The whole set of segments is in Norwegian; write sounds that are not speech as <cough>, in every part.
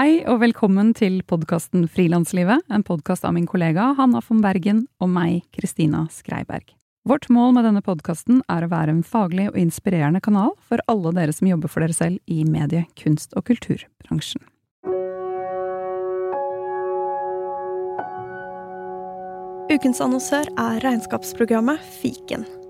Hei og velkommen til podkasten Frilanslivet, en podkast av min kollega Hanna von Bergen og meg, Kristina Skreiberg. Vårt mål med denne podkasten er å være en faglig og inspirerende kanal for alle dere som jobber for dere selv i medie-, kunst- og kulturbransjen. Ukens annonsør er regnskapsprogrammet Fiken.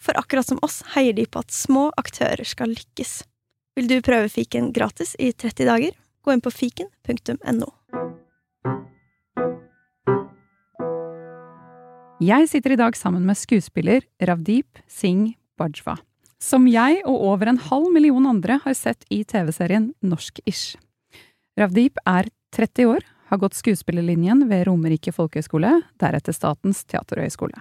For akkurat som oss heier de på at små aktører skal lykkes. Vil du prøve fiken gratis i 30 dager? Gå inn på fiken.no. Jeg sitter i dag sammen med skuespiller Ravdeep Singh Bajwa, som jeg og over en halv million andre har sett i TV-serien Norsk-ish. Ravdeep er 30 år, har gått skuespillerlinjen ved Romerike folkehøgskole, deretter Statens teaterhøgskole.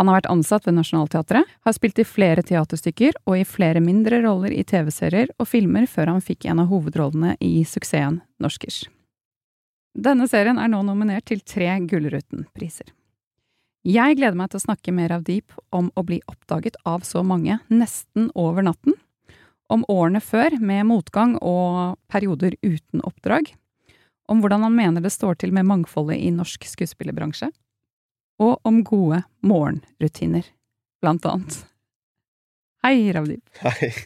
Han har vært ansatt ved Nationaltheatret, har spilt i flere teaterstykker og i flere mindre roller i TV-serier og filmer før han fikk en av hovedrollene i suksessen Norskers. Denne serien er nå nominert til tre Gullruten-priser. Jeg gleder meg til å snakke mer av Deep om å bli oppdaget av så mange nesten over natten, om årene før med motgang og perioder uten oppdrag, om hvordan han mener det står til med mangfoldet i norsk skuespillerbransje, og om gode morgenrutiner, blant annet. Hei, Ravdip. Hei. <laughs>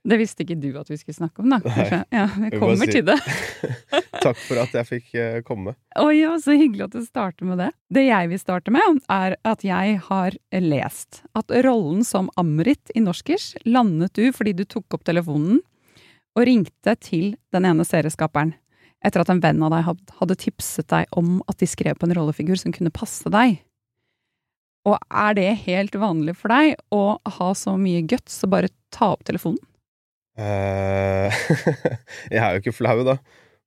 Det visste ikke du at vi skulle snakke om, da. kanskje? Ja, vi kommer si- til det. <laughs> Takk for at jeg fikk eh, komme. Å ja, så hyggelig at du starter med det. Det jeg vil starte med, er at jeg har lest at rollen som Amrit i Norskers landet du fordi du tok opp telefonen og ringte til den ene serieskaperen etter at en venn av deg hadde tipset deg om at de skrev på en rollefigur som kunne passe deg. Og er det helt vanlig for deg å ha så mye guts og bare ta opp telefonen? Uh, <laughs> jeg er jo ikke flau, da.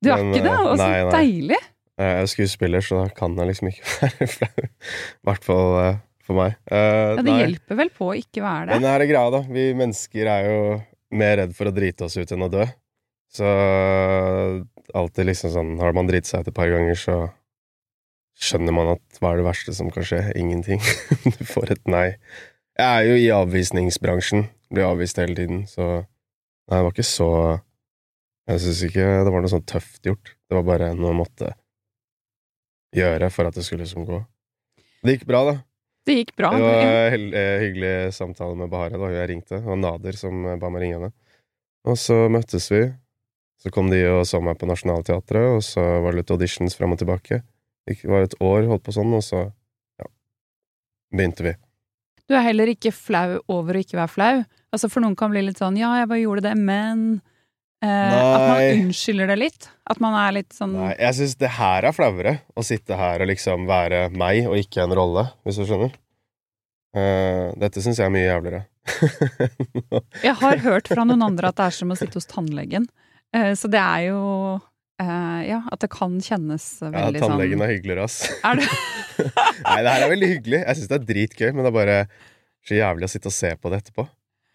Du er Men, ikke det? eh, Og så nei, nei. deilig! Jeg er skuespiller, så da kan jeg liksom ikke <laughs> være flau. I hvert fall eh, for meg. Uh, Ja, det nei. hjelper vel på å ikke være det? Men det er det greia, da. Vi mennesker er jo mer redd for å drite oss ut enn å dø. Så alltid liksom sånn Har man driti seg ut et par ganger, så skjønner man at hva er det verste som kan skje? Ingenting. <laughs> du får et nei. Jeg er jo i avvisningsbransjen. Blir avvist hele tiden, så Nei, det var ikke så Jeg syns ikke det var noe sånn tøft gjort. Det var bare noe jeg måtte gjøre for at det skulle liksom gå. Det gikk bra, da. Det gikk bra. Det var en eh, hyggelig samtale med Bahare jo jeg ringte. Det var Nader som eh, ba meg ringe henne. Og så møttes vi. Så kom de og så meg på Nationaltheatret, og så var det litt auditions fram og tilbake. Det var et år, holdt på sånn, og så ja, begynte vi. Du er heller ikke flau over å ikke være flau. Altså For noen kan bli litt sånn 'ja, jeg bare gjorde det, men' eh, At man unnskylder det litt. At man er litt sånn Nei, jeg syns det her er flauere. Å sitte her og liksom være meg og ikke en rolle, hvis du skjønner. Uh, dette syns jeg er mye jævligere. <laughs> Jeg har hørt fra noen andre at det er som å sitte hos tannlegen. Eh, så det er jo eh, Ja, at det kan kjennes ja, veldig tannlegen sånn er hyggeligere, ass. Er det? <laughs> Nei, det her er veldig hyggelig. Jeg syns det er dritgøy, men det er bare så jævlig å sitte og se på det etterpå.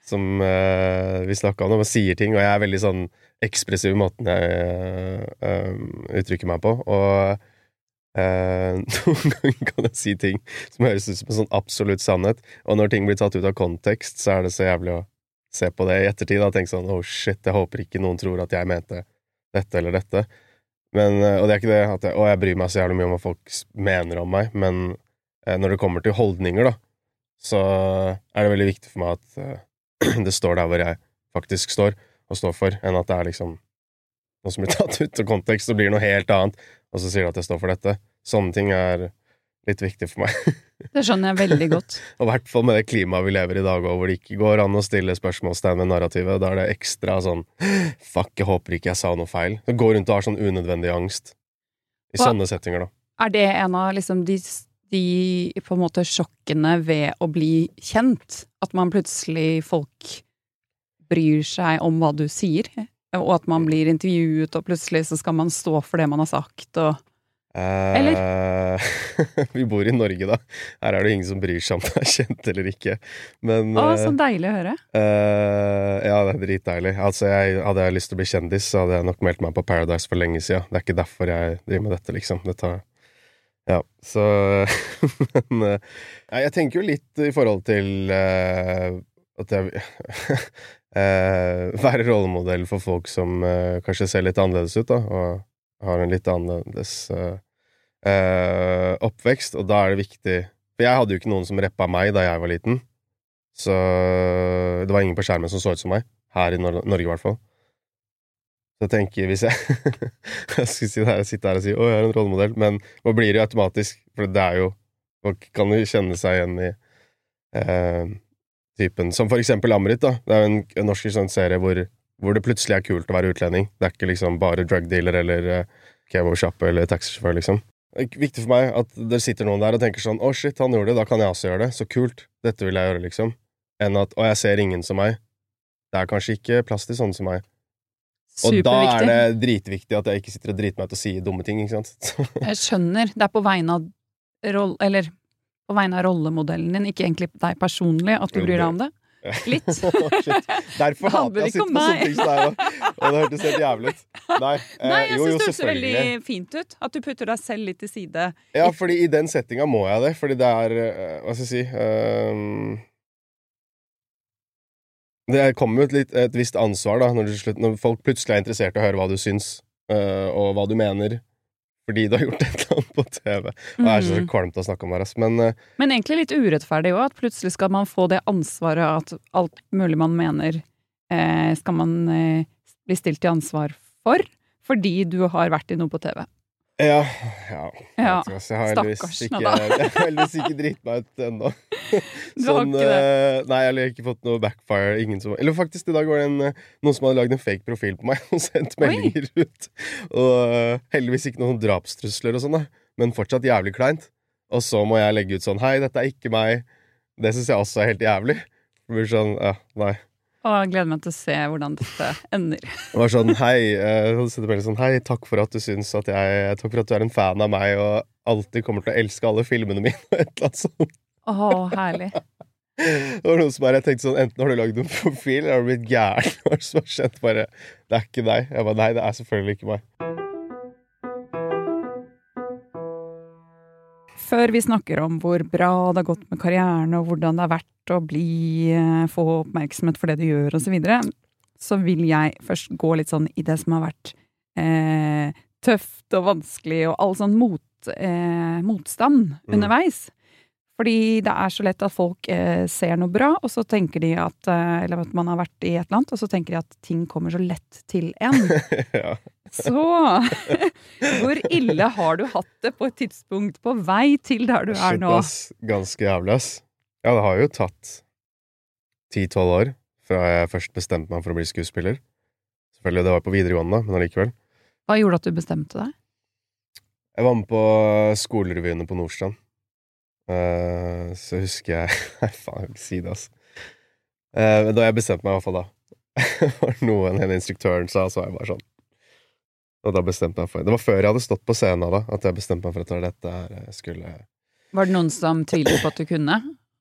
Som uh, vi snakka om, når man sier ting, og jeg er veldig sånn ekspressiv i måten jeg uh, uttrykker meg på. Og uh, <laughs> noen ganger kan jeg si ting som høres ut som en sånn absolutt sannhet, og når ting blir tatt ut av kontekst, så er det så jævlig å se på det i ettertid og tenke sånn oh shit, jeg håper ikke noen tror at jeg mente dette eller dette. Men, eh, og det er ikke det at jeg, å, jeg bryr meg så jævlig mye om hva folk mener om meg, men eh, når det kommer til holdninger, da, så er det veldig viktig for meg at eh, <clears throat> det står der hvor jeg faktisk står, og står for, enn at det er liksom noe som blir <laughs> tatt ut av kontekst og blir noe helt annet, og så sier du at jeg står for dette. Sånne ting er litt viktig for meg. <laughs> Det skjønner jeg veldig godt. Og i hvert fall med det klimaet vi lever i i dag, og hvor det ikke går an å stille spørsmålstegn ved narrativet. Da er det ekstra sånn Fuck, jeg håper ikke jeg sa noe feil. Det går rundt og har sånn unødvendig angst. I Hva- sånne settinger, da. Er det en av liksom de, de på en måte sjokkene ved å bli kjent? At man plutselig folk bryr seg om hva du sier? Og at man blir intervjuet, og plutselig så skal man stå for det man har sagt, og Eller? <laughs> vi bor i Norge, da. Her er det ingen som bryr seg om det er kjent eller ikke. Men Å, eh, så deilig å høre. Uh, Ja, det er dritdeilig. Altså, jeg, hadde jeg lyst til å bli kjendis, så hadde jeg nok meldt meg på Paradise for lenge siden. Det er ikke derfor jeg driver med dette, liksom. Det tar Ja, så <laughs> Men eh, jeg tenker jo litt i forhold til uh, at jeg uh, <laughs> Være rollemodell for folk som eh, kanskje ser litt annerledes ut, da, og har en litt annerledes eh, eh, oppvekst, og da er det viktig For jeg hadde jo ikke noen som rappa meg da jeg var liten. Så det var ingen på skjermen som så ut som meg. Her i Nor Norge, i hvert fall. Så jeg tenker, hvis jeg <laughs> Jeg skulle sitte her og si 'Å, jeg er en rollemodell', men nå blir jo automatisk, for det er jo Folk kan jo kjenne seg igjen i eh, typen Som for eksempel Amrit, da. Det er jo en, en norsk sånn serie hvor, hvor det plutselig er kult å være utlending. Det er ikke liksom bare drug dealer eller uh, kebabsjappe eller taxisjåfør, liksom. Det er viktig for meg at det sitter noen der og tenker sånn 'Å, shit, han gjorde det, da kan jeg også gjøre det'. Så kult. Dette vil jeg gjøre, liksom. Enn at 'Å, jeg ser ingen som meg'. Det er kanskje ikke plass til sånne som meg. Og da er det dritviktig at jeg ikke sitter og driter meg ut og sier dumme ting, ikke sant. <laughs> Jeg skjønner. Det er på vegne av roll... Eller på vegne av rollemodellen din, ikke egentlig deg personlig, at du bryr deg om det. Litt. <laughs> Derfor hater jeg å sitte på sånne ting som deg. Og det hørtes helt jævlig ut. Nei, <laughs> eh, Nei, jeg jo, jo, syns det høres veldig fint ut. At du putter deg selv litt til side. Ja, fordi i den settinga må jeg det, fordi det er eh, Hva skal jeg si um, Det kommer jo et, litt, et visst ansvar, da, når, du slutt, når folk plutselig er interessert i å høre hva du syns, eh, og hva du mener, fordi du har gjort et eller annet på TV. Og det er så kvalm kvalmt å snakke om det. Men eh, Men egentlig litt urettferdig òg, at plutselig skal man få det ansvaret at alt mulig man mener, eh, skal man eh, bli stilt til ansvar for. Fordi du har vært i noe på TV. Ja, ja, Ja. Jeg har heldigvis ikke, <laughs> jeg har heldigvis ikke dritt meg ut ennå. <laughs> Sånn, eh, nei, jeg har ikke fått noe backfire. Ingen som, eller faktisk, i dag var det en, eh, noen som hadde lagd en fake profil på meg <laughs> og sendt Oi. meldinger ut. Og eh, heldigvis ikke noen drapstrusler og sånn, men fortsatt jævlig kleint. Og så må jeg legge ut sånn Hei, dette er ikke meg. Det syns jeg også er helt jævlig. Det blir sånn, ja, nei. Og gleder meg til å se hvordan dette ender. Det var sånn, hei, sånn, hei, takk for at du syns at jeg Takk for at du er en fan av meg og alltid kommer til å elske alle filmene mine, og <laughs> et eller annet sånt. Å, herlig. Det var noe som bare, jeg tenkte sånn, Enten har du lagd en profil, eller har du blitt gæren? <laughs> Det det er ikke deg. Jeg bare, nei, det er selvfølgelig ikke meg. Før vi snakker om hvor bra det har gått med karrieren, og hvordan det har vært å bli, eh, få oppmerksomhet for det du gjør, osv., så, videre, så vil jeg først gå litt sånn i det som har vært eh, tøft og vanskelig, og all sånn mot, eh, motstand Mm. underveis. Fordi det er så lett at folk eh, ser noe bra, og så tenker de at eh, Eller at man har vært i et eller annet, og så tenker de at ting kommer så lett til en. <laughs> ja. Så <laughs> hvor ille har du hatt det på et tidspunkt på vei til der du er nå? Ganske jævlig, ass. Ja, det har jo tatt ti-tolv år fra jeg først bestemte meg for å bli skuespiller. Selvfølgelig, det var på videregående, men allikevel. Hva gjorde at du bestemte deg? Jeg var med på skolerevyene på Nordstrand. Uh, så husker jeg <laughs> Nei, faen, jeg vil ikke si det, altså. Uh, da jeg bestemte meg, i hvert fall da. var det noe en instruktøren sa, så var jeg bare sånn. Og da bestemte jeg for Det var før jeg hadde stått på scenen da, at jeg bestemte meg for at dette her skulle Var det noen som tvilte på at du kunne,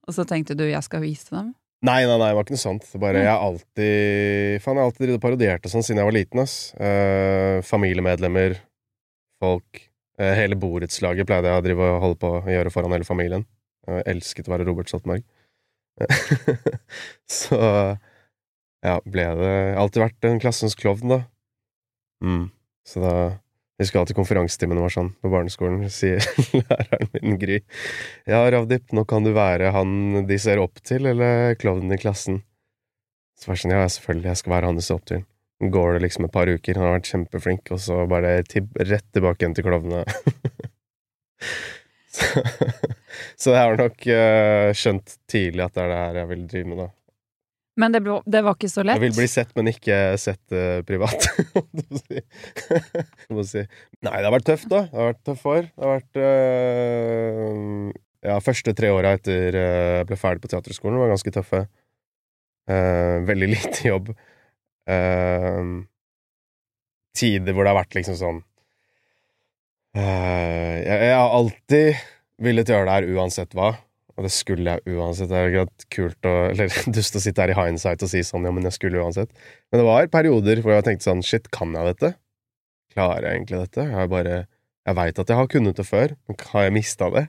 og så tenkte du 'jeg skal vise dem'? Nei, nei, nei, det var ikke noe sånt. Bare, jeg har alltid Faen, jeg har alltid og parodiert og sånn siden jeg var liten, ass. Eh, familiemedlemmer, folk eh, Hele borettslaget pleide jeg å drive og holde på å gjøre foran hele familien. Jeg elsket å være Robert Stoltenberg. <laughs> Så ja, ble det Alltid vært en klassens klovn, da. Mm. Så da jeg husker alltid konferansetimen var sånn på barneskolen, sier <laughs> læreren min Gry. Ja, Ravdip, nå kan du være han de ser opp til, eller klovnen i klassen. Så var det sånn, ja, selvfølgelig, jeg skal være han de ser opp til. Går det liksom et par uker, han har vært kjempeflink, og så bare rett tilbake igjen til klovnene. <laughs> så, <laughs> så jeg har nok uh, skjønt tidlig at det er det her jeg vil drive med, da. Men det, ble- det var ikke så lett? Jeg vil bli sett, men ikke sett uh, privat. <laughs> må si. Nei, det har vært tøft, da. Det har vært tøffe år. Det har vært uh, Ja, første tre åra etter eh, jeg ble ferdig på teaterskolen, var ganske tøffe. Uh, veldig <laughs> lite jobb. Tider hvor det har vært liksom sånn jeg, jeg har alltid villet gjøre det her uansett hva. Og det skulle jeg uansett. Det er jo ikke kult å Eller <laughs> dust å sitte her i hindsight og si sånn, ja, men jeg skulle uansett. Men det var perioder hvor jeg tenkte sånn, shit, kan jeg dette? Klarer jeg egentlig dette? Jeg har bare Jeg veit at jeg har kunnet det før, men har jeg mista det?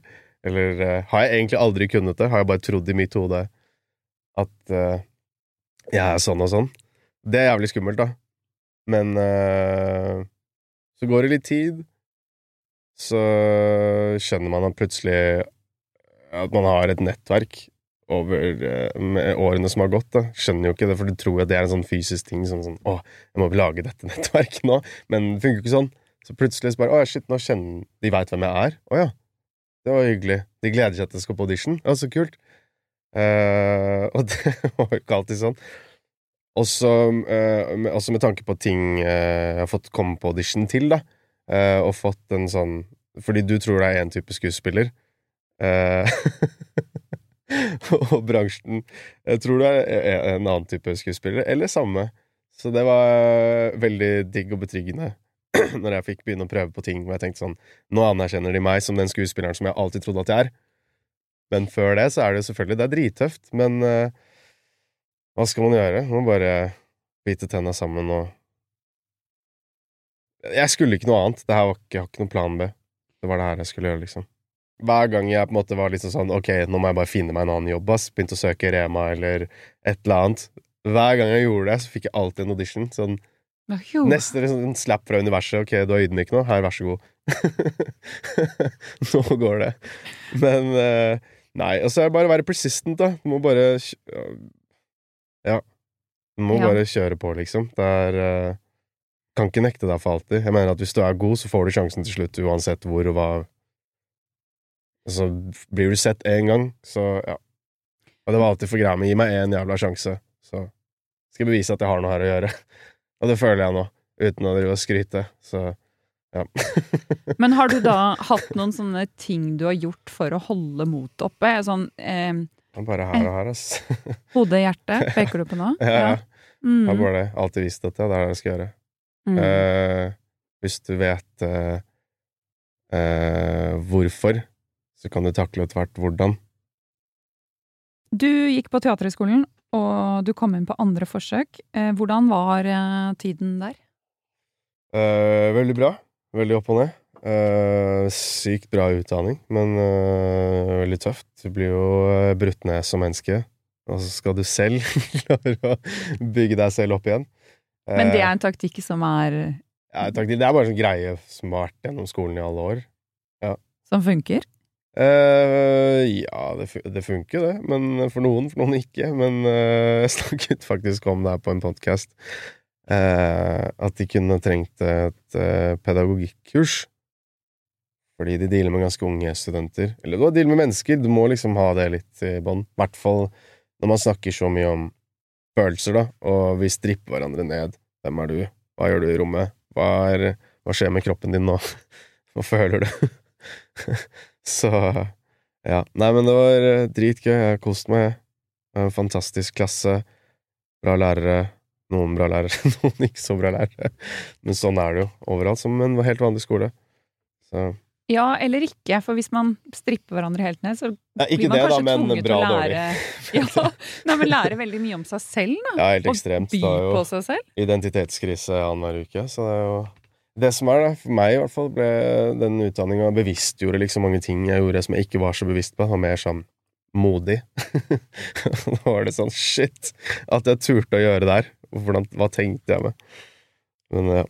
Eller uh, har jeg egentlig aldri kunnet det? Har jeg bare trodd i mitt hode at uh, jeg er sånn og sånn? Det er jævlig skummelt, da. Men uh, så går det litt tid, så skjønner man at plutselig at man har et nettverk over eh, årene som har gått. da Skjønner jo ikke det, for du tror at det er en sånn fysisk ting. Sånn, sånn 'Å, jeg må lage dette <laughs> nettverket nå.' Men det funker jo ikke sånn. Så plutselig så bare 'Å, shit, nå kjenner de veit hvem jeg er'. 'Å ja, det var hyggelig'. De gleder seg til jeg skal på audition. Ja, så kult. Uh, og <laughs> det var jo ikke alltid sånn. Også, uh, med, også med tanke på ting uh, jeg har fått komme på audition til, da. Og fått en sånn Fordi du tror det er én type skuespiller. Eh, <laughs> og bransjen Jeg tror det er en annen type skuespiller, eller samme. Så det var veldig digg og betryggende <clears throat> når jeg fikk begynne å prøve på ting hvor jeg tenkte sånn Nå anerkjenner de meg som den skuespilleren som jeg alltid trodde at jeg er. Men før det så er det jo selvfølgelig Det er drittøft, men uh, hva skal man gjøre? Man må bare bite tenna sammen og Jeg skulle ikke noe annet. Det her var ikke, jeg har ikke noen plan B. Det var det her jeg skulle gjøre, liksom hver gang jeg på en måte var liksom sånn Ok, nå må jeg bare finne meg en annen jobb, ass. Begynte å søke Rema eller et eller annet. Hver gang jeg gjorde det, så fikk jeg alltid en audition. Sånn Jo. Neste liksom, en slap fra universet. Ok, du er ydmyk nå. Her, vær så god. <laughs> nå går det. Men uh, Nei. Og så er det bare å være persistent, da. Du må bare Ja. Du må Ja. bare kjøre på, liksom. Det er uh, Kan ikke nekte deg for alltid. Jeg mener at hvis du er god, så får du sjansen til slutt, uansett hvor og hva så blir du sett én gang, så ja. Og det var alltid for greia mi. Gi meg én jævla sjanse, så skal jeg bevise at jeg har noe her å gjøre. <laughs> Og det føler jeg nå, uten å drive og skryte. Så ja. <laughs> Men har du da hatt noen sånne ting du har gjort for å holde motet oppe? Sånn eh, bare her og her, ass. <laughs> hode, hjerte, peker du på nå? Ja, ja. Mm. Jeg har bare. Alltid visst at det er det jeg skal gjøre. Mm. Eh, hvis du vet eh, eh, hvorfor, så kan du takle etter hvert hvordan. Du gikk på Teaterhøgskolen, og du kom inn på andre forsøk. Eh, hvordan var eh, tiden der? Eh, veldig bra. Veldig opp og ned. Eh, sykt bra utdanning, men eh, veldig tøft. Du blir jo eh, brutt ned som menneske, og så skal du selv <laughs> klare å bygge deg selv opp igjen. Men det er en taktikk som er ja, det er bare en sånn greie som har vært gjennom skolen i alle år. som funker? Eh, ja, det, det funker, det. Men for noen, for noen ikke. Men uh, jeg snakket faktisk om det her på en podkast. at de kunne trengt et uh, pedagogikkurs. Fordi de dealer med ganske unge studenter. Eller du har deal med mennesker. Du må liksom ha det litt i bånn. I hvert fall når man snakker så mye om følelser, da, og vi stripper hverandre ned. Hvem er du? Hva gjør du i rommet? Hva, er, hva skjer med kroppen din nå? <laughs> Hva føler du? <laughs> Så ja. Nei, men det var eh, dritgøy. Jeg koste meg. En fantastisk klasse. Bra lærere. Noen bra lærere, <laughs> noen ikke så bra lærere. Men sånn er det jo overalt, som en helt vanlig skole. Så Ja, eller ikke. For hvis man stripper hverandre helt ned, så ikke blir man det, kanskje da, tvunget bra til å lære <laughs> Ja, nei, men lære veldig mye om seg selv, da. Ja, helt Og ekstremt. by Det er på seg selv. identitetskrise annenhver uke, så det er jo Det som er, da, for meg i hvert fall, ble den utdanninga bevisstgjorde liksom mange ting jeg gjorde som jeg ikke var så bevisst på. Og mer sånn modig. <laughs> da var det sånn shit! At jeg turte å gjøre det her. Hvordan, hva tenkte jeg med? Men ja.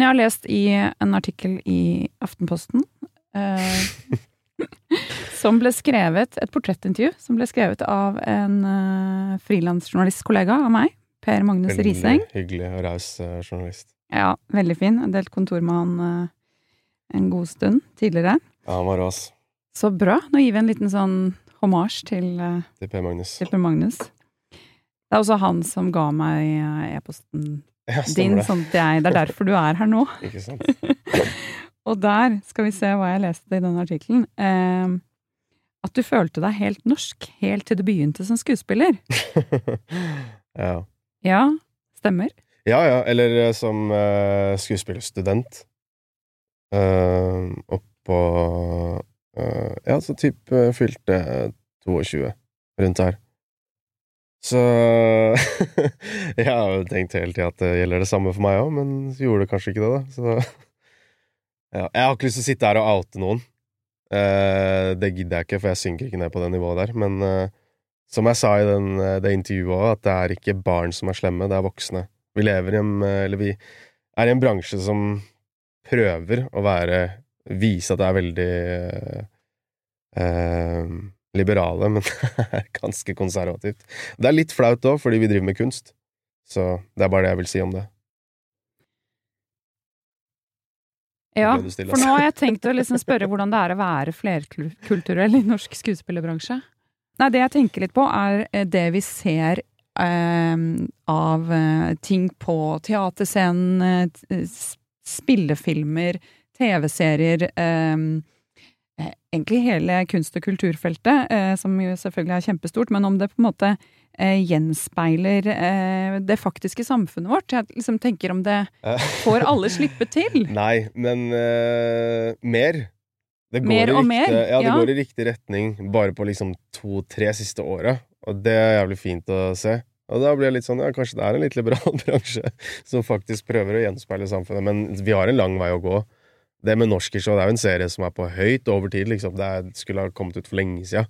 Jeg har lest i en artikkel i Aftenposten eh, <laughs> som ble skrevet, et portrettintervju som ble skrevet av en uh, frilansjournalistkollega av meg, Per Magnus Riseng. Veldig hyggelig og raus uh, journalist. Ja, veldig fin. Jeg delt kontor med han uh, en god stund tidligere. Ja, han var rå, ass. Så bra. Nå gir vi en liten sånn hommage til, uh, Til Per Magnus. til Per Magnus. Det er også han som ga meg e-posten Ja, din, det. sånn at jeg Det er derfor du er her nå. Ikke sant? <laughs> Og der skal vi se hva jeg leste i den artikkelen. Eh, at du følte deg helt norsk helt til du begynte som skuespiller. <laughs> ja. Ja, stemmer? Ja, ja. Eller eh, som uh, skuespillerstudent. Uh, oppå uh, Ja, så typ uh, fylte 22 rundt her. Så <laughs> jeg har jo tenkt hele tida at det gjelder det samme for meg òg, men gjorde det kanskje ikke det, da. Så <laughs> ja. Jeg har ikke lyst til å sitte her og oute noen. Uh, det gidder jeg ikke, for jeg synker ikke ned på det nivået der. Men uh, som jeg sa i den, det intervjuet òg, at det er ikke barn som er slemme, det er voksne. Vi lever i en Eller vi er i en bransje som prøver å være Vise at det er veldig uh, liberale, men det <laughs> er ganske konservativt. Det er litt flaut òg, fordi vi driver med kunst. Så det er bare det jeg vil si om det. Ja, for nå har jeg tenkt å liksom spørre hvordan det er å være flerkulturell i norsk skuespillerbransje. Nei, det jeg tenker litt på, er eh, det vi ser eh, av ting på teaterscenen, eh, spillefilmer, TV-serier eh, Egentlig hele kunst- og kulturfeltet, eh, som jo selvfølgelig er kjempestort, men om det på en måte gjenspeiler det faktiske samfunnet vårt. Jeg liksom tenker om det får alle slippe til. <laughs> Nei, men uh, mer. Det mer og riktig, mer? Ja, det ja. går i riktig retning bare på liksom to-tre siste åra, og det er jævlig fint å se. Og da blir jeg litt sånn, ja, kanskje det er en litt liberal <laughs> bransje som faktisk prøver å gjenspeile samfunnet, men vi har en lang vei å gå. Det med Norskers, det er jo en serie som er på høyt over tid, liksom. Det skulle ha kommet ut for lenge siden.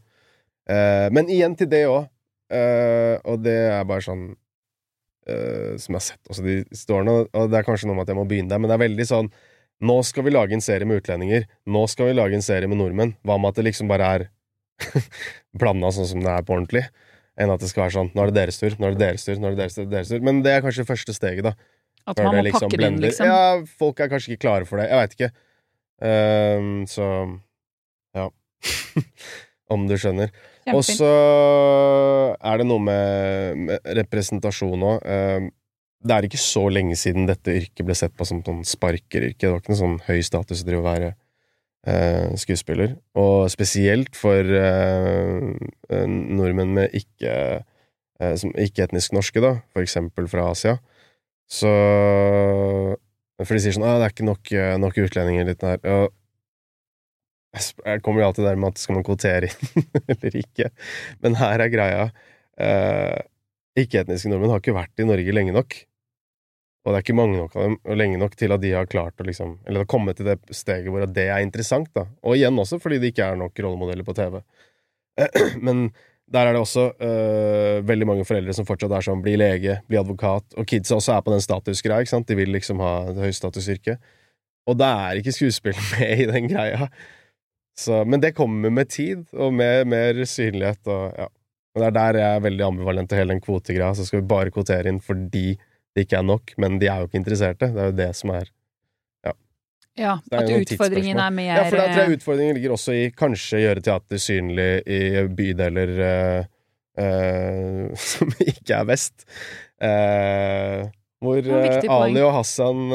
Uh, men igjen til det òg. Uh, og det er bare sånn uh, Som jeg har sett også de siste årene, og det er kanskje noe med at jeg må begynne der, men det er veldig sånn Nå skal vi lage en serie med utlendinger. Nå skal vi lage en serie med nordmenn. Hva med at det liksom bare er <laughs> blanda sånn som det er på ordentlig? Enn at det skal være sånn Nå er det deres tur, nå er det deres tur, nå er det deres tur. Deres tur. Men det er kanskje første steget, da. At man må liksom pakke det inn, liksom? Ja, folk er kanskje ikke klare for det. Jeg veit ikke. Um, så ja. <laughs> Om du skjønner. Og så er det noe med, med representasjon òg. Um, det er ikke så lenge siden dette yrket ble sett på som sånn sparkeryrke. Det var ikke noe sånn høy status å være uh, skuespiller. Og spesielt for uh, nordmenn med ikke, som ikke-etnisk norske, da, for eksempel fra Asia. Så For de sier sånn 'Å, det er ikke nok, nok utlendinger litt der'. Og jeg kommer jo alltid der med at skal man kvotere inn <laughs> eller ikke. Men her er greia eh, Ikke-etniske nordmenn har ikke vært i Norge lenge nok. Og det er ikke mange nok av dem, og lenge nok til at de har klart å liksom Eller har kommet til det steget hvor det er interessant, da. Og igjen også fordi det ikke er nok rollemodeller på TV. <clears throat> Men der er det også øh, veldig mange foreldre som fortsatt er sånn bli lege, bli advokat, og kidsa også er på den statusgreia, ikke sant. De vil liksom ha et høystatusyrke. Og det er ikke skuespill <laughs> med i den greia. Så, men det kommer med tid, og med mer synlighet, og ja. Og det er der jeg er veldig ambivalent til hele den kvotegreia. Så skal vi bare kvotere inn fordi det ikke er nok, men de er jo ikke interesserte. Det er jo det som er ja at utfordringen er mer Ja, for da tror jeg utfordringen ligger også i kanskje gjøre teater synlig i bydeler uh, uh, <laughs> som ikke er vest. Uh, hvor uh, Ali og Hassan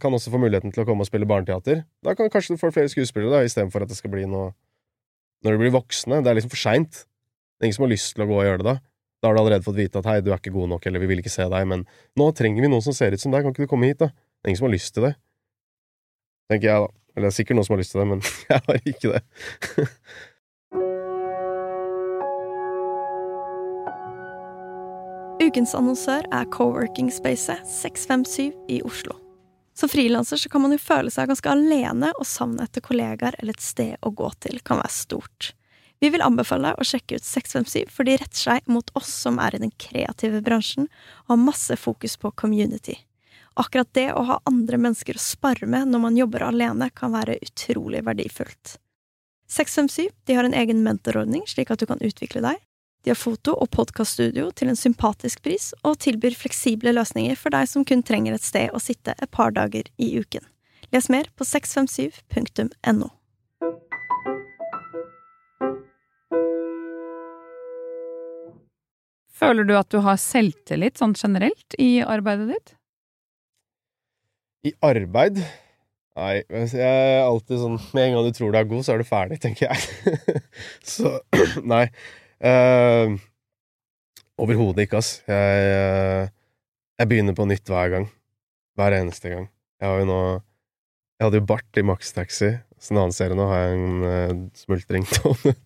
kan også få muligheten til å komme og spille barneteater. Da kan kanskje du få flere skuespillere, istedenfor at det skal bli noe Når de blir voksne. Det er liksom for seint. Det er ingen som har lyst til å gå og gjøre det da. Da har du allerede fått vite at hei, du er ikke god nok, eller vi vil ikke se deg, men nå trenger vi noen som ser ut som deg, kan ikke du komme hit, da? Det er ingen som har lyst til det. Tenker jeg, da. Eller det er sikkert noen som har lyst til det, men <laughs> jeg har ikke det. Ukens annonsør er coworking-spacet 657 i Oslo. Som frilanser kan man jo føle seg ganske alene, og savnet etter kollegaer eller et sted å gå til kan være stort. Vi vil anbefale deg å sjekke ut 657, for de retter seg mot oss som er i den kreative bransjen og har masse fokus på community. Akkurat det å ha andre mennesker å spare med når man jobber alene, kan være utrolig verdifullt. 657 de har en egen mentorordning, slik at du kan utvikle deg, de har foto- og podkaststudio til en sympatisk pris, og tilbyr fleksible løsninger for deg som kun trenger et sted å sitte et par dager i uken. Les mer på 657.no. Føler du at du har selvtillit sånn generelt i arbeidet ditt? I arbeid? Nei, jeg er alltid sånn Med en gang du tror du er god, så er du ferdig, tenker jeg. <laughs> så <clears throat> nei. Uh, Overhodet ikke, ass. Jeg, uh, jeg begynner på nytt hver gang. Hver eneste gang. Jeg har jo nå Jeg hadde jo bart i Max Taxi, så en annen serie nå, har jeg en uh, smultringtone. <laughs>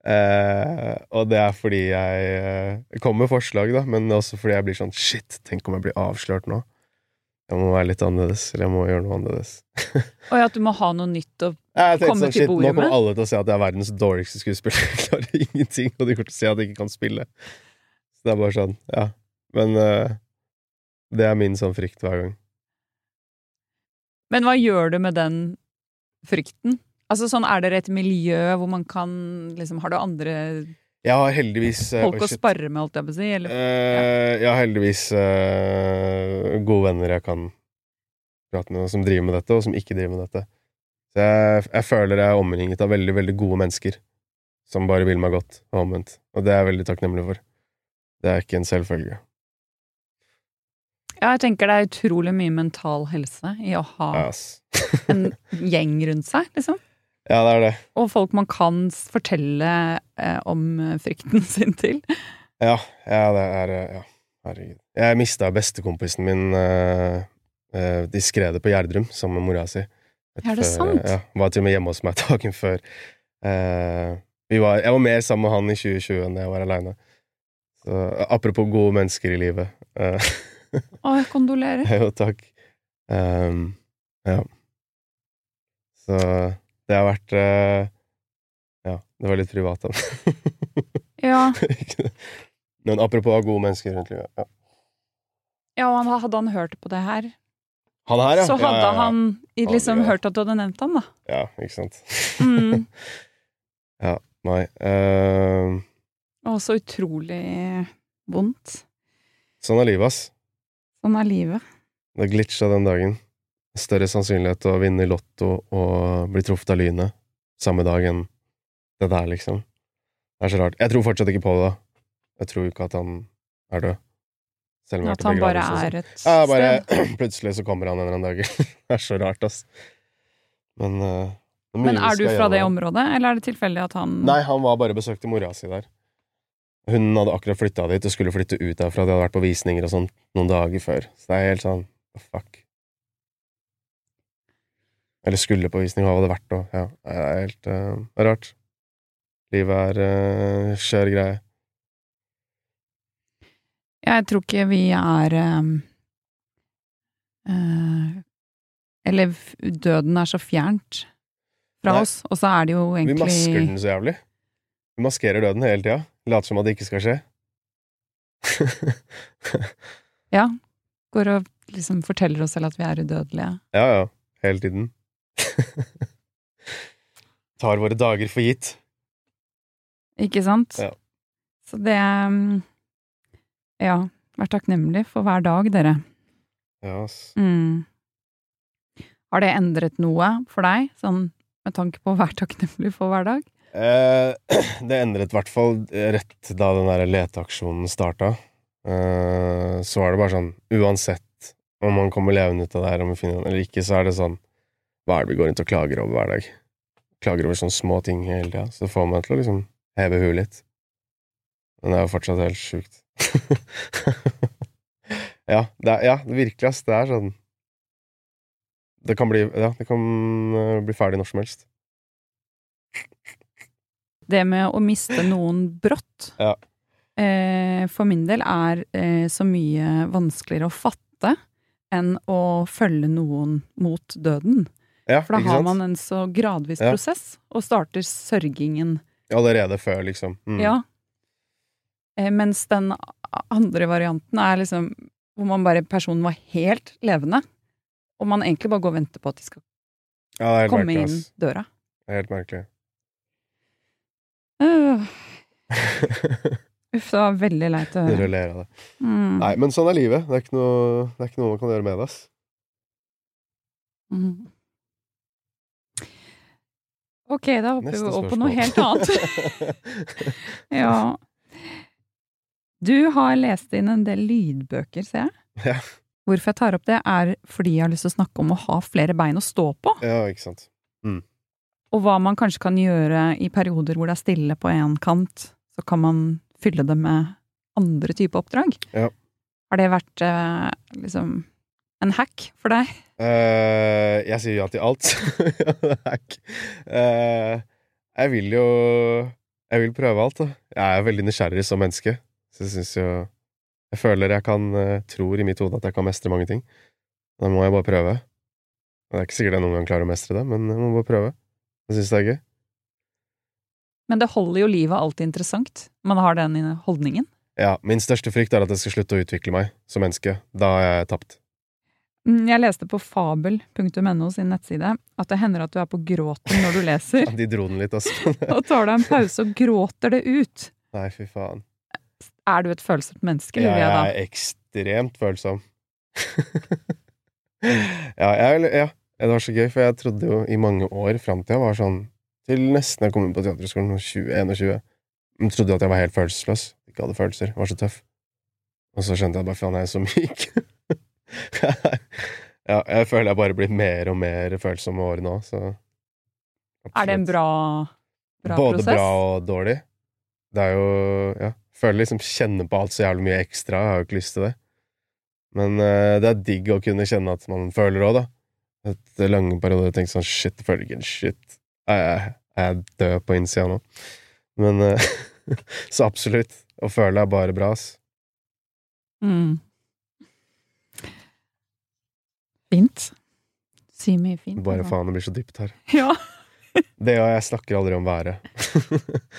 Uh, og det er fordi jeg uh, kommer med forslag, da, men også fordi jeg blir sånn Shit, tenk om jeg blir avslørt nå. Jeg må være litt annerledes, eller jeg må gjøre noe annerledes. <laughs> og ja, at du må ha noe nytt å komme sånn, til bordet med? Nå kommer alle til å si at jeg er verdens dårligste skuespiller. <laughs> Jeg klarer ingenting, og de kommer til å si at jeg ikke kan spille. Så det er bare sånn, ja. Men uh, det er min sånn frykt hver gang. Men hva gjør du med den frykten? Altså sånn, Er dere et miljø hvor man kan liksom Har du andre jeg har heldigvis uh, Folk å sparre med, holdt jeg på å si? Eller? Uh, jeg har heldigvis uh, gode venner jeg kan prate med, som driver med dette, og som ikke driver med dette. Så jeg, jeg føler jeg er omringet av veldig, veldig gode mennesker som bare vil meg godt, og omvendt. Og det er jeg veldig takknemlig for. Det er ikke en selvfølge. Ja, jeg tenker det er utrolig mye mental helse i å ha en gjeng rundt seg, liksom. Ja, det er det. Og folk man kan fortelle eh, om frykten <laughs> sin til. Ja, ja det er eh, Ja, herregud. Jeg mista bestekompisen min eh, eh, De skredet på Gjerdrum sammen med mora si. Er det sant? Ja, Var til og med hjemme hos meg <laughs> dagen før. Uh, var, jeg var mer sammen med han i 2020 enn jeg var aleine. Apropos gode mennesker i livet. <laughs> Å, jeg kondolerer. jo, takk. Um, ja. Så det har vært uh, Ja, det var litt privat, da. ja. <laughs> Men apropos gode mennesker rundt livet. Ja. ja, og hadde han hørt på det her, han her, ja. så hadde ja, ja, han liksom hørt at du hadde nevnt han, da. Ja, ikke sant. Mm. <laughs> ja, nei uh... Og så utrolig vondt. Sånn er livet, ass. Sånn er livet. Det glitcha den dagen større sannsynlighet til å vinne i Lotto og bli truffet av lynet samme dag enn det der, liksom. Det er så rart. Jeg tror fortsatt ikke på det, da. Jeg tror ikke at han er død. Selv om at han bare er et sted? Ja, bare <clears throat> plutselig så kommer han en eller annen dag. <laughs> det er så rart, ass. Men uh, Men er du fra det området, eller er det tilfeldig at han Nei, han var bare besøkte mora si der. Hun hadde akkurat flytta dit og skulle flytte ut derfra. De hadde vært på visninger og sånn noen dager før. Så det er helt sånn fuck. Eller skulle på visning, hva hadde det vært? Og, ja, det er helt uh, det er rart. Livet er uh, skjør greie. Jeg tror ikke vi er um, uh, Eller døden er så fjernt fra Nei. oss, og så er det jo egentlig Vi masker den så jævlig. Vi maskerer døden hele tida. Later som at det ikke skal skje. <laughs> ja. Går og liksom forteller oss selv at vi er udødelige. Ja, ja. Hele tiden. <laughs> Tar våre dager for gitt. Ikke sant? Ja. Så det mm, Ja, vær takknemlig for hver dag, dere. Ja, ass. Mm. Har det endret noe for deg, sånn med tanke på å være takknemlig for hver dag? Eh, <clears throat> det endret i hvert fall rett da den der leteaksjonen starta. Eh, så var det bare sånn, uansett om man kommer levende ut av det her, om vi finner den eller ikke, så er det sånn hva er det vi går rundt og klager over hver dag? Klager over sånne små ting hele tida. Så det får meg til å liksom heve huet litt. Men det er jo fortsatt helt sjukt. <laughs> ja, det er, ja, virkelig, ass. Det er sånn Det kan bli Ja, det kan uh, bli ferdig når som helst. Det med å miste noen brått, ja. eh, for min del, er eh, så mye vanskeligere å fatte enn å følge noen mot døden. Ja, For da har man en så gradvis ja. prosess, og starter sørgingen Allerede før, liksom. Mm. Ja. Eh, mens den andre varianten er liksom hvor man bare personen var helt levende, og man egentlig bare går og venter på at de skal ja, komme merkelig, inn døra. Det er helt merkelig. Uh. <laughs> Uff, det var veldig leit å høre. Dere ler av det. Mm. Nei, men sånn er livet. Det er ikke noe, det er ikke noe man kan gjøre med det, ass. Mm. Ok, da hopper vi over på noe helt annet. <laughs> ja. Du har lest inn en del lydbøker, ser jeg. Ja. Hvorfor jeg tar opp det, er fordi jeg har lyst til å snakke om å ha flere bein å stå på. Ja, ikke sant. Og hva man kanskje kan gjøre i perioder hvor det er stille på én kant. Så kan man fylle det med andre typer oppdrag. Ja. Har det vært eh, liksom en hack for deg? Eh, jeg sier ja til alt. <laughs> Eh, jeg vil jo Jeg vil prøve alt, da. Jeg er veldig nysgjerrig som menneske. Så jeg syns jo Jeg føler jeg kan uh, tror i mitt hode at jeg kan mestre mange ting. Da må jeg bare prøve. Det er ikke sikkert jeg noen gang klarer å mestre det, men jeg må bare prøve. Jeg syns det er gøy. Men det holder jo livet alltid interessant. Man har den holdningen. Ja, Min største frykt er at jeg skal slutte å utvikle meg som menneske. Da har jeg tapt. Mm, Jeg leste på fabel.no sin nettside at det hender at du er på gråten når du leser, <laughs> ja, De dro den litt, også. <laughs> og tar deg en pause og gråter det ut. Nei, fy faen. Er du et følsomt menneske, lurer jeg jeg er ekstremt følsom. <laughs> ja, jeg, ja, det var så gøy, for jeg trodde jo i mange år fram til jeg var sånn Til nesten jeg kom inn på teaterskolen, 20-21, jeg trodde jo at jeg var helt følelsesløs. Ikke hadde følelser. Var så tøff. Og så skjønte jeg bare faen, jeg er så myk. <laughs> ja, jeg føler jeg bare blir mer og mer følsom med årene òg, så Er det en bra, bra Både prosess? bra og dårlig. Det er jo Ja. Føler liksom kjenner på alt så jævlig mye ekstra. Jeg har jo ikke lyst til det. Men uh, det er digg å kunne kjenne at man føler òg, da. Etter lange perioder tenker sånn shit, jeg føler ikke en shit. Er jeg, er jeg død på innsida nå? Men uh, <laughs> Så absolutt. Å føle er bare bra, ass. Mm. Fint. Si mye fint. Bare altså. faen, det blir så dypt her. <laughs> Ja. Det og jeg snakker aldri om været.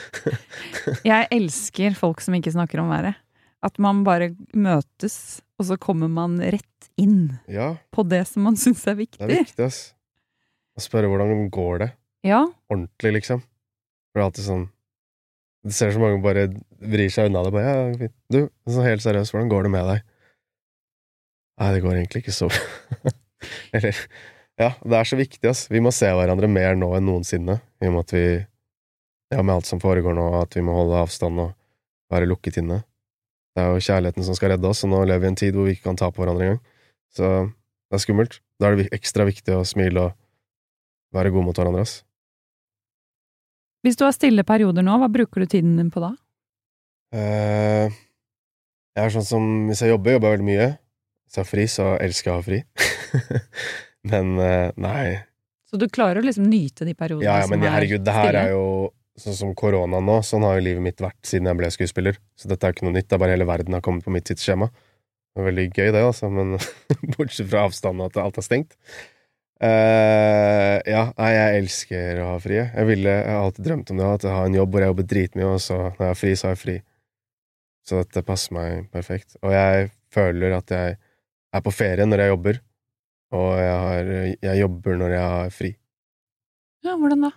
<laughs> Jeg elsker folk som ikke snakker om været. At man bare møtes, og så kommer man rett inn ja, på det som man syns er viktig. det er viktig, ass. Å spørre hvordan går det. Ja, ordentlig, liksom. For det er alltid sånn Du ser så mange bare vrir seg unna det. Bare, ja, fint. Du, sånn helt seriøst, hvordan går det med deg? Nei, det går egentlig ikke så bra. <laughs> <laughs> Eller Ja, det er så viktig, ass. Vi må se hverandre mer nå enn noensinne, i og med at vi Ja, med alt som foregår nå, at vi må holde avstand og være lukket inne. Det er jo kjærligheten som skal redde oss, og nå lever vi i en tid hvor vi ikke kan ta på hverandre engang. Så det er skummelt. Da er det ekstra viktig å smile og være gode mot hverandre, ass. Hvis du har stille perioder nå, hva bruker du tiden din på da? Uh, jeg er sånn som Hvis jeg jobber, jobber jeg veldig mye. Jeg har fri, så elsker jeg å ha fri. <laughs> Men eh, nei. Så du klarer å liksom nyte de periodene Ja, ja, som men er herregud, det her er jo sånn som korona nå. Sånn har jo livet mitt vært siden jeg ble skuespiller. Så dette er ikke noe nytt. Det er bare hele verden har kommet på mitt tidsskjema. Det er veldig gøy, det, altså, men <laughs> bortsett fra avstanden og at alt er stengt. Uh, ja, nei, jeg elsker å ha fri. jeg. Jeg, ville, jeg har alltid drømt om det, at jeg har en jobb hvor jeg jobber dritmye, og så når jeg har fri, så har jeg fri. Så dette passer meg perfekt. Og jeg føler at jeg er på ferie når jeg jobber, og jeg, har, jeg jobber når jeg har fri. Ja, hvordan da?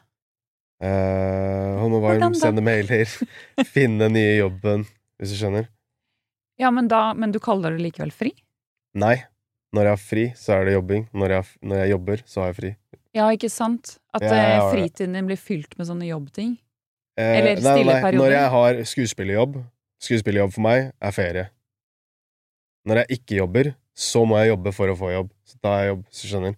Eh, Hold meg varm, sende mailer, <laughs> finne den nye jobben, hvis du skjønner. Ja, men, da, men du kaller det likevel fri? Nei. Når jeg har fri, så er det jobbing. Når jeg, når jeg jobber, så har jeg fri. Ja, ikke sant? At Ja, eh, fritiden din blir fylt med sånne jobbting? Eh, Eller nei, nei, stille nei. perioder. Når jeg har skuespillerjobb, skuespillerjobb for meg er ferie. Når jeg ikke jobber, så må jeg jobbe for å få jobb. Så da er jeg jobb, hvis du skjønner.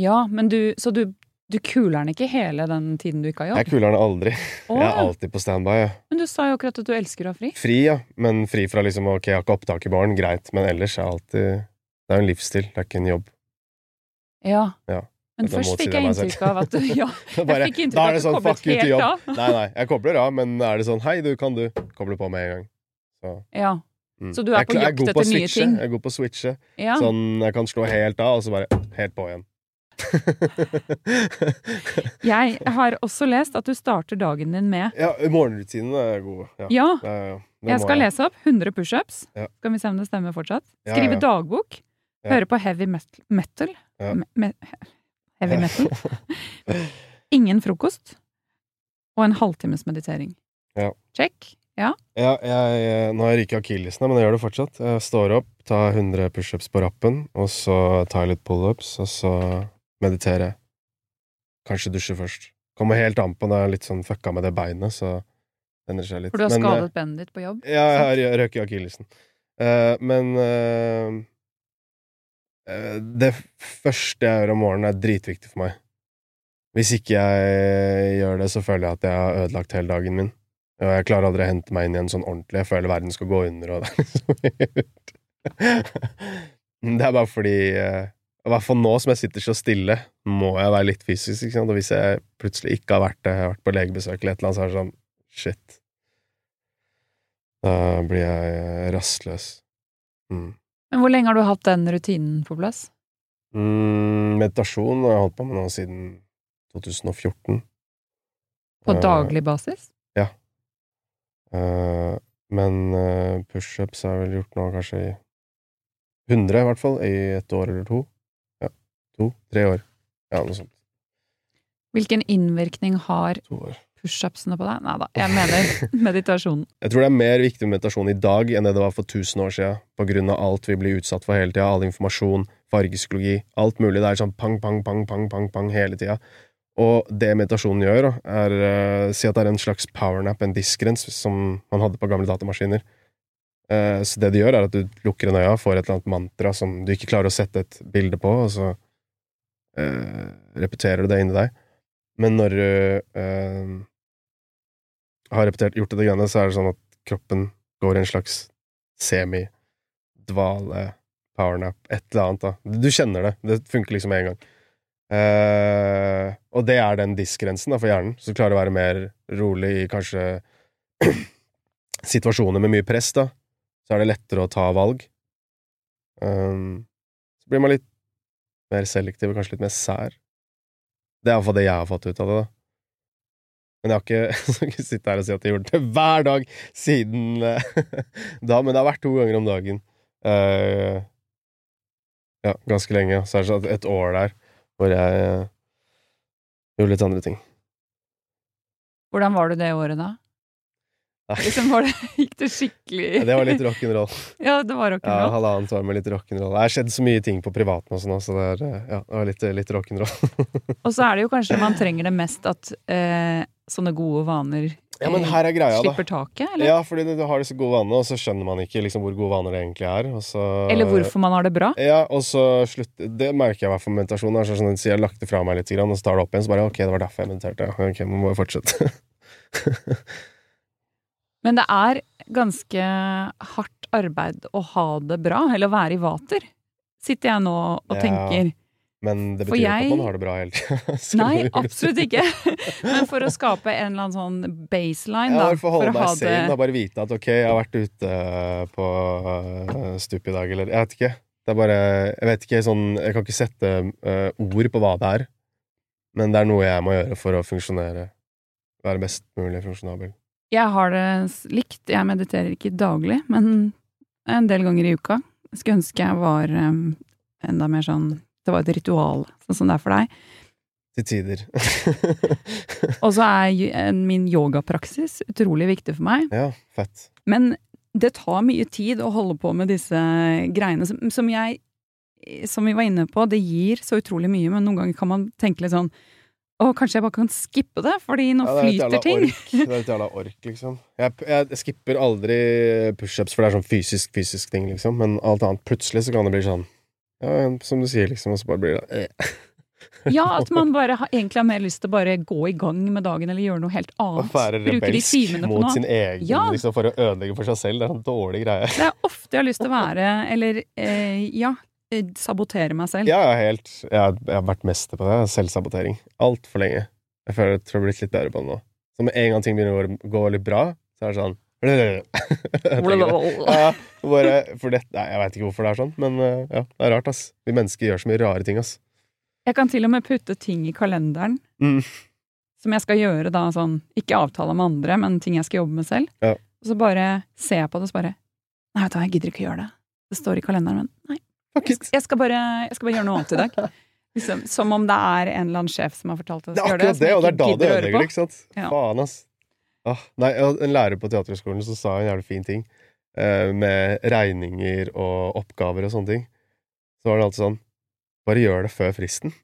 Ja, men du Så du, du kuler den ikke hele den tiden du ikke har Jeg jobb? kuler den aldri. Åh. Jeg er alltid på standby. Ja. Men du sa jo akkurat at du elsker å ha fri. Fri, ja. Men fri fra liksom Ok, jeg har ikke opptak i barn, greit. Men ellers er jeg alltid Det er jo en livsstil, det er ikke en jobb. Ja. Ja. Men Dette først fikk jeg jeg inntrykk av at du <laughs> Ja, jeg fikk inntrykk av at du sånn koblet helt av. Nei, nei, jeg kobler av, men er det sånn hei, du, kan du? koble på med en gang. Så, Ja. Mm. Så du er Jeg på jakt etter nye switche. ting? Jeg er god på å switche. ja. Sånn jeg kan slå helt av, og så bare helt på igjen. <laughs> Jeg har også lest at du starter dagen din med ja, morgenrutinene er gode. Ja. Ja, Ja, jeg skal lese opp 100 pushups. Ja. Skal vi se om det stemmer fortsatt? Skrive dagbok. Høre på heavy met- metal. Ja. Me heavy metal. <laughs> Ingen frokost. Og en halvtimes meditering. Ja. Check. Ja. Ja, jeg, jeg, nå har jeg ryket akillesen, men jeg gjør det fortsatt. Jeg står opp, tar 100 pushups på rappen, og så tar jeg litt pullups, og så mediterer jeg. Kanskje dusje først. Kommer helt an på når jeg er litt sånn fucka med det beinet, så endrer seg litt. For du har Men, eh, skadet benet ditt på jobb? Ja, jeg har røket akillesen. Uh, men uh, uh, Det første jeg gjør om morgenen, er dritviktig for meg. Hvis ikke jeg gjør det, så føler jeg at jeg har ødelagt hele dagen min. Og jeg klarer aldri å hente meg inn igjen sånn ordentlig. Jeg føler verden skal gå under, og <laughs> det er liksom helt Det er bare fordi eh, I hvert fall nå som jeg sitter så stille, må jeg være litt fysisk, ikke sant. Og hvis jeg plutselig ikke har vært det, har vært på legebesøk eller et eller annet, så er det sånn Shit. Da blir jeg rastløs. Mm. Men hvor lenge har du hatt den rutinen på plass? Mm, meditasjon har jeg holdt på med nå siden 2014. På Eh, daglig basis? Eh, men uh, pushups har jeg vel gjort nå kanskje i 100, i hvert fall. I et år eller to. Ja. To-tre år. Ja, noe sånt. Hvilken innvirkning har pushupsene på deg? Nei da, jeg mener <laughs> meditasjonen. Jeg tror det er mer viktig med meditasjon i dag enn det det var for 1000 år siden, på grunn av alt vi blir utsatt for hele tida, all informasjon, fargepsykologi, alt mulig. Det er sånn pang, pang, pang, pang, pang, pang hele tida. Og det meditasjonen gjør, er uh, Si at det er en slags powernap, en diskrens, som man hadde på gamle datamaskiner. Uh, så det du gjør, er at du lukker en øya, får et eller annet mantra som du ikke klarer å sette et bilde på, og så uh, repeterer du det inni deg. Men når du har repetert, gjort det greiene, så er det sånn at kroppen går i en slags semi-dvale, powernap, et eller annet, da. Du kjenner det. Det funker liksom med en gang. Eh, og det er den diskgrensen for hjernen, så du klarer å være mer rolig i kanskje <clears throat> situasjoner med mye press, da. Så er det lettere å ta valg. Um, så blir man litt mer selektiv og kanskje litt mer sær. Det er iallfall det jeg har fått ut av det, da. Men jeg har ikke, <laughs> jeg ikke sitte her og si at jeg gjort det hver dag siden eh, <laughs> da, men det har vært to ganger om dagen. Uh, ja, ganske lenge. Så er det sånn et år der hvor jeg gjorde litt andre ting. Hvordan var du det året da? Liksom var det, <laughs> gikk det skikkelig Ja, Det var litt rock'n'roll. <laughs> Ja, det var rock'n'roll. Ja, halvannet år med litt rock'n'roll. Det har skjedd så mye ting på privaten også nå, så det, er, ja, det var litt, litt rock'n'roll. <laughs> Og så er det jo kanskje man trenger det mest at eh, sånne gode vaner Ja, men her er greia, da. slipper taket, eller? Ja, fordi du, du har disse gode vanene, og så skjønner man ikke liksom hvor gode vaner det egentlig er. Så, Eller hvorfor man har det bra? Ja, og så slutt Det merker jeg i hvert fall med meditasjon. er Sånn jeg har lagt det fra meg litt, og så tar det opp igjen, så bare ok, det var derfor jeg mediterte. Ok, man må jo fortsette. <laughs> Men det er ganske hardt arbeid å ha det bra, eller å være i vater. Sitter jeg nå og Ja. tenker. Men det betyr jo ikke at man har det bra hele tida. <laughs> Nei, absolutt ikke. Men for å skape en eller annen sånn baseline, Ja, da. for å holde meg ha sane, det Bare vite at ok, jeg har vært ute eh, på uh, stup i dag, eller Jeg vet ikke. Det er bare Jeg vet ikke sånn Jeg kan ikke sette eh, ord på hva det er, men det er noe jeg må gjøre for å funksjonere. Være best mulig funksjonabel. Jeg har det likt. Jeg mediterer ikke daglig, men en del ganger i uka. Jeg skulle ønske jeg var enda mer sånn Det var et ritual, sånn som det er for deg. Til tider. <laughs> <laughs> Og så er min yogapraksis utrolig viktig for meg. ja, fett. Men det tar mye tid å holde på med disse greiene som, som jeg Som vi var inne på, det gir så utrolig mye, men noen ganger kan man tenke litt sånn Å, kanskje jeg bare kan skippe det, fordi nå Ja, er flyter ting. Ork. Det er et jævla ork, liksom. Jeg, jeg skipper aldri pushups, for det er sånn fysisk, fysisk ting, liksom. Men alt annet, plutselig så kan det bli sånn Ja, som du sier, liksom, og så bare blir det eh. Ja, at man bare har, egentlig har mer lyst til å bare gå i gang med dagen eller gjøre noe helt annet. Å være rebelsk mot sin egen, Ja. liksom, for å ødelegge for seg selv. Det er en dårlig greie. Det er ofte jeg har lyst til å være, eller eh, ja, eh, sabotere meg selv. Ja, helt Jeg har, jeg har vært mester på det. Selvsabotering. Altfor lenge. Jeg føler jeg tror jeg har blitt litt bedre på det nå. Så med en gang ting begynner å gå- litt bra, så er det sånn. Ja, bare, for det, nei, jeg veit ikke hvorfor det er sånn, men eh, ja, det er rart, ass. Vi mennesker gjør så mye rare ting, ass. Jeg kan til og med putte ting i kalenderen Mm. som jeg skal gjøre da sånn, ikke avtale med andre, men ting jeg skal jobbe med selv. Ja. Og så bare ser jeg på det og så bare Nei, vet du hva, jeg gidder ikke å gjøre det. Det står i kalenderen, men nei. Jeg skal, bare, jeg skal bare gjøre noe annet i dag. <laughs> Liksom, som om det er en eller annen sjef som har fortalt at Det Det er gjøre akkurat det, og det er da det å ødelegger, ikke sant? Ja. Faen, ass. Ah, nei, en lærer på Teaterhøgskolen som sa en jævlig fin ting, eh, med regninger og oppgaver og sånne ting. Så var det alltid sånn Bare gjør det før fristen.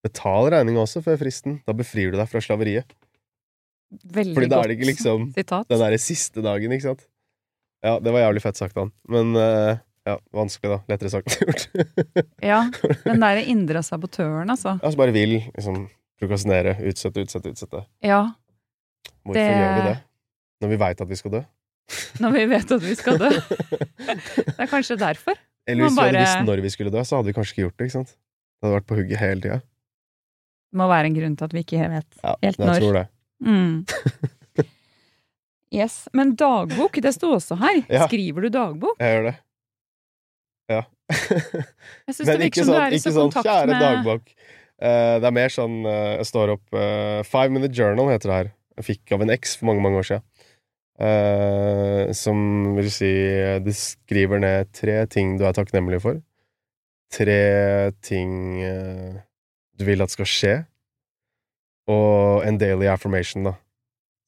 Betal regninga også før fristen. Da befrir du deg fra slaveriet. Veldig Fordi da er det ikke liksom <laughs> sitat. den derre siste dagen, ikke sant? Ja, det var jævlig fett sagt, han. Men eh, Ja, vanskelig, da. Lettere sagt enn gjort. <laughs> Ja, den derre indre sabotøren, altså. Ja, som bare vil liksom prokrastinere, utsette, utsette, utsette. Ja, Hvorfor Det- gjør vi det? Når vi veit at vi skal dø? når vi vet at vi skal dø. <laughs> Det er kanskje derfor. Eller hvis hvis vi hadde visst når vi skulle dø, så hadde vi kanskje ikke gjort det, ikke sant? Det hadde vært på hugget hele tida. Det må være en grunn til at vi ikke vet. Ja, Helt jeg når. tror det. Mm. <laughs> Yes. Men dagbok, det sto også her. Ja. Skriver du dagbok? Jeg gjør det. Ja. <laughs> Jeg syns det virker som du sånn, er i så sånn kontakt kjære med dagbok. Uh, det er mer sånn uh, Jeg står opp uh, Five Minute Journal heter det her. Jeg fikk av en eks for mange, mange år siden. Uh, som vil si Du skriver ned tre ting du er takknemlig for. Tre ting uh, du vil at skal skje. Og en daily affirmation, da.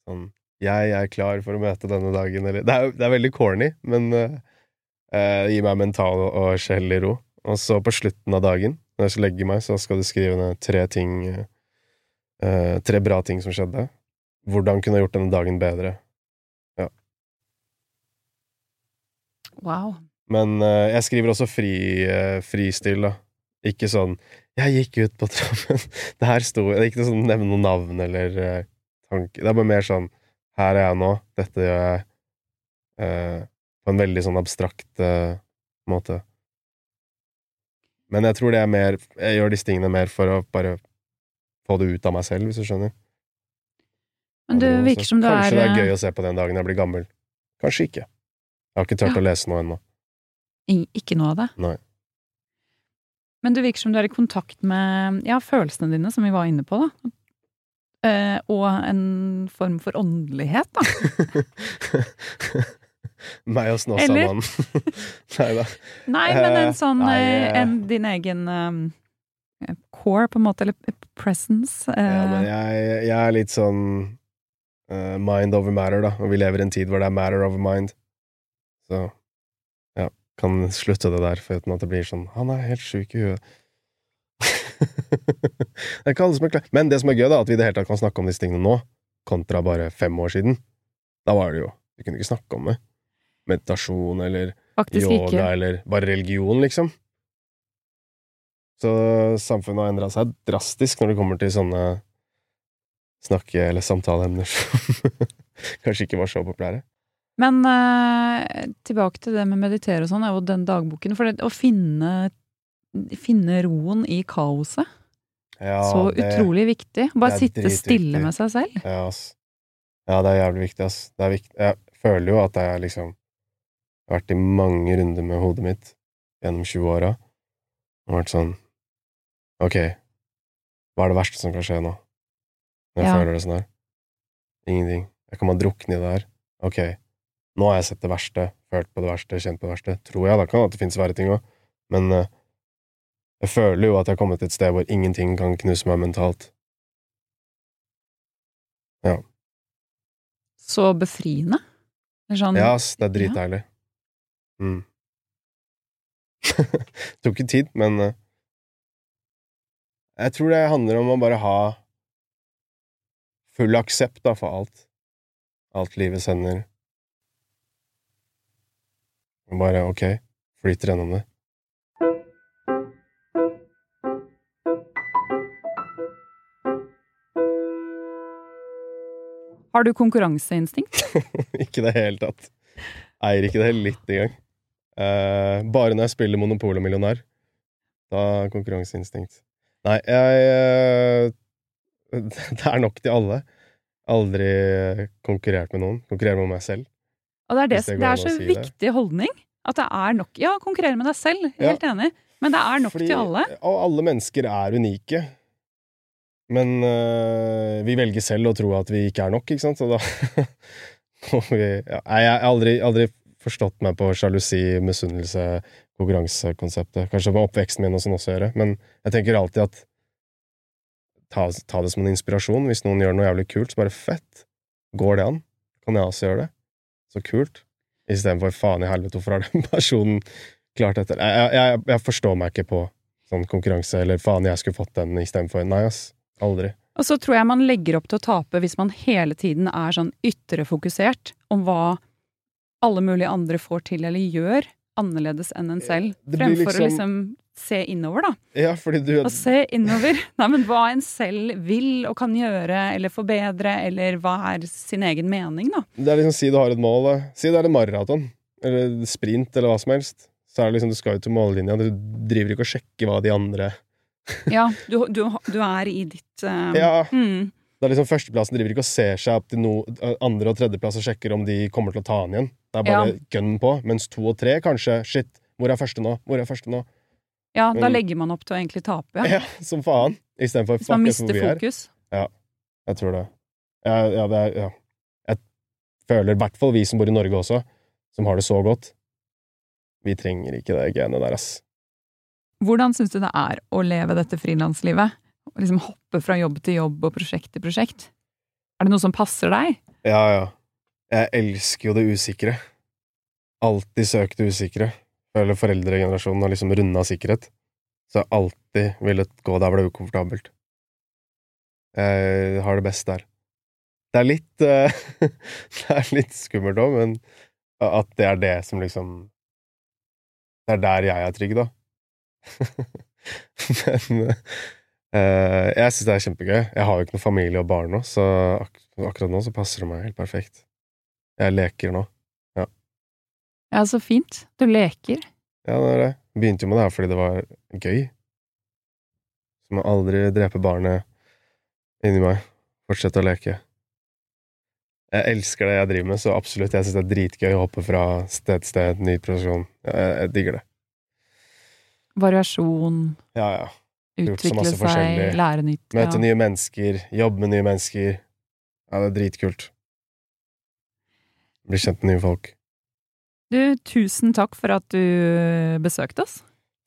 Sånn Jeg er klar for å møte denne dagen, eller Det er, det er veldig corny, men eh, eh, det gir meg mental og sjelelig ro. Og så på slutten av dagen, når jeg skal legge meg, så skal du skrive ned tre ting Tre bra ting som skjedde. Hvordan kunne jeg gjort denne dagen bedre? Ja. Wow. Men uh, jeg skriver også fri, uh, fristil, da. Ikke sånn 'Jeg gikk ut på trammen'. <laughs> Det her sto Det er ikke sånn nevne noe navn eller uh, tanke. Det er bare mer sånn 'Her er jeg nå. Dette gjør jeg'. på en veldig sånn abstrakt måte. Men jeg tror det er mer Jeg gjør disse tingene mer for å bare få det ut av meg selv, hvis du skjønner. Men det virker som du Kanskje det er er gøy å se på den dagen jeg blir gammel. Kanskje ikke. Jeg har ikke turt Ja. å lese noe ennå. eh, Ikke noe av det. Nei. Men det virker som du er i kontakt med ja, følelsene dine, som vi var inne på, da. Eh, og en form for åndelighet, da. <laughs> Meg og? Snåsamannen. <laughs> Nei da. Nei, men en sånn nei, eh, eh. en, Din egen eh, core, på en måte, eller presence. eh, Ja, men jeg, jeg er litt sånn eh, mind over matter, da. Og vi lever i en tid hvor det er matter over mind. Så ja, kan slutte det der for uten at det blir sånn Han er helt sjuk i huet. <laughs> det er ikke alle som er klar. Men det som er gøy, da, at vi i det hele tatt kan snakke om disse tingene nå, kontra bare fem år siden. Da var det jo Vi kunne ikke snakke om det. Meditasjon eller Faktisk yoga ikke. eller bare religion, liksom. Så samfunnet har endra seg drastisk når det kommer til sånne snakke- eller samtaleemner som <laughs> kanskje ikke var så populære. Men eh, tilbake til det med meditere og sånn, jo den dagboken. For det, å finne, finne roen i kaoset, Ja, så det- utrolig viktig. Bare det er sitte stille dritviktig. med seg selv. Ja, ass. Ja, det er jævlig viktig, ass. Det er viktig. Jeg føler jo at jeg liksom har vært i mange runder med hodet mitt gjennom 20 åra. Og vært sånn Ok, hva er det verste som kan skje nå? Når jeg Ja. føler det sånn her? Ingenting. Jeg kan bare drukne i det her. Ok, nå har jeg sett det verste, følt på det verste, kjent på det verste. Tror jeg. Da kan at det finnes verre ting òg. Men uh, jeg føler jo at jeg har kommet til et sted hvor ingenting kan knuse meg mentalt. Ja. Så befriende. Sånn, Ja, ass, det er dritdeilig. Mm. <laughs> Tok ikke tid, men uh, Jeg tror det handler om å bare ha full aksept da, for alt. Alt livet sender. Og bare ok, flyter gjennom det. Har du konkurranseinstinkt? <laughs> ikke i det hele tatt. Eier ikke det litt engang. Uh, bare når jeg spiller Monopol og Millionær. Da har konkurranseinstinkt. Nei, jeg eh, <laughs> Det er nok til alle. Aldri konkurrert med noen. Konkurrere med meg selv. Og det er, det, det det, er så si viktig holdning. At det er nok Ja, konkurrere med deg selv. Helt enig. Men det er nok Fordi- til alle. Og alle mennesker er unike. Men øh, vi velger selv å tro at vi ikke er nok, ikke sant? Så da <laughs> ja, Jeg har aldri, aldri forstått meg på sjalusi, misunnelse, konkurransekonseptet. Kanskje med oppveksten min og sånn også gjøre. Men jeg tenker alltid at ta, ta det som en inspirasjon. Hvis noen gjør noe jævlig kult, så bare fett. Går det an? Kan jeg også gjøre det? Så kult. Istedenfor faen i helvete, hvorfor har den <laughs> personen klart dette? Jeg, jeg, jeg forstår meg ikke på sånn konkurranse, eller faen, jeg skulle fått den istedenfor. Nei, ass. Aldri. Og så tror jeg man legger opp til å tape hvis man hele tiden er sånn ytre fokusert om hva alle mulige andre får til eller gjør. Annerledes enn en selv. fremfor liksom... Å liksom- se innover, da. Ja, du Å se innover. <laughs> Nei, men hva en selv vil og kan gjøre eller forbedre, eller hva er sin egen mening, da. Det er liksom Si du har et mål, da. Si det er en maraton, eller sprint, eller hva som helst. Så er det liksom, du skal jo til mållinja. Du driver ikke og sjekker hva de andre Ja, du, du, du er i ditt uh... Ja. mm, Det er liksom Førsteplassen driver ikke og ser seg opp til no, andre- og tredjeplass og sjekker om de kommer til å ta han igjen. Det er bare Ja. gun på. Mens to og tre, kanskje Shit, hvor er første nå? Hvor er første nå? Ja, da legger man opp til å egentlig tape. Ja, <laughs> Ja. som faen. Istedenfor Hvis man mister fokus. fokus. Jeg tror det. Ja, ja, det er, ja. Jeg føler i hvert fall vi som bor i Norge også, som har det så godt. Vi trenger ikke det genet der, ass. Hvordan syns du det er å leve dette frilanslivet? Å Liksom hoppe fra jobb til jobb og prosjekt til prosjekt? Er det noe som passer deg? Ja, ja. Jeg elsker jo det usikre. Alltid søkt det usikre. Føler foreldregenerasjonen har liksom runda sikkerhet. Så jeg har alltid villet gå der hvor det er ukomfortabelt. Jeg har det best der. Det er litt uh, <laughs> Det er litt skummelt òg, men at det er det som liksom Det er der jeg er trygg, da. <laughs> men jeg syns det er kjempegøy. Jeg har jo ikke noe familie og barn nå, så ak akkurat nå så passer det meg helt perfekt. Jeg leker nå. Ja, så fint. Du leker. Ja, det er det. Begynte jo med det her fordi det var gøy. Så må aldri drepe barnet inni meg. Fortsette å leke. Jeg elsker det jeg driver med, så absolutt. Jeg syns det er dritgøy å hoppe fra sted til sted, ny profesjon. Jeg, jeg digger det. Variasjon, Ja, ja. Utvikle seg, lære nytt. Møte Ja. nye mennesker, jobbe med nye mennesker. Ja, det er dritkult. Bli kjent med nye folk. Du, tusen takk for at du besøkte oss,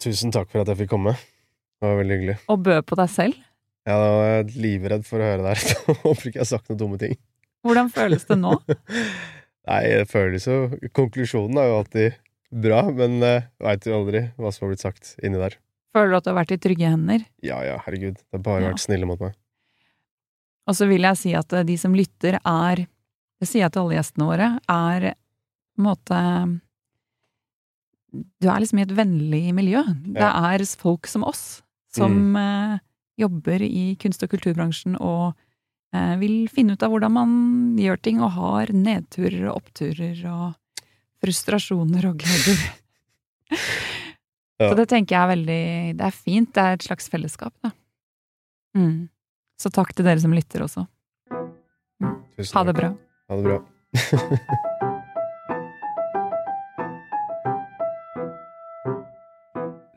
Tusen takk for at jeg fikk komme. Det var veldig hyggelig. og bød på deg selv. Ja, da var jeg livredd for å høre det her. <laughs> Håper ikke jeg har sagt noen dumme ting. Hvordan føles det nå? <laughs> Nei, det føles jo Konklusjonen er jo alltid bra, men uh, veit jo aldri hva som har blitt sagt inni der. Føler du at du har vært i trygge hender? Ja ja, herregud. Det har bare Ja. vært snille mot meg. Og så vil jeg si at de som lytter, er Det sier jeg til alle gjestene våre, er på en måte Du er liksom i et vennlig miljø. Det er folk som oss, som eh, jobber i kunst- og kulturbransjen og eh, vil finne ut av hvordan man gjør ting, og har nedturer og oppturer og frustrasjoner og gleder. <laughs> Ja. Så det tenker jeg er veldig Det er fint. Det er et slags fellesskap, da. Mm. Så takk til dere som lytter også. Mm. Ha det bra. Ha det bra. <laughs>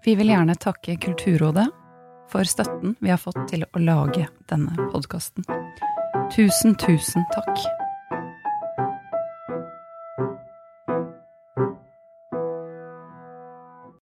Vi vil gjerne takke Kulturrådet for støtten vi har fått til å lage denne podkasten. Tusen, tusen takk.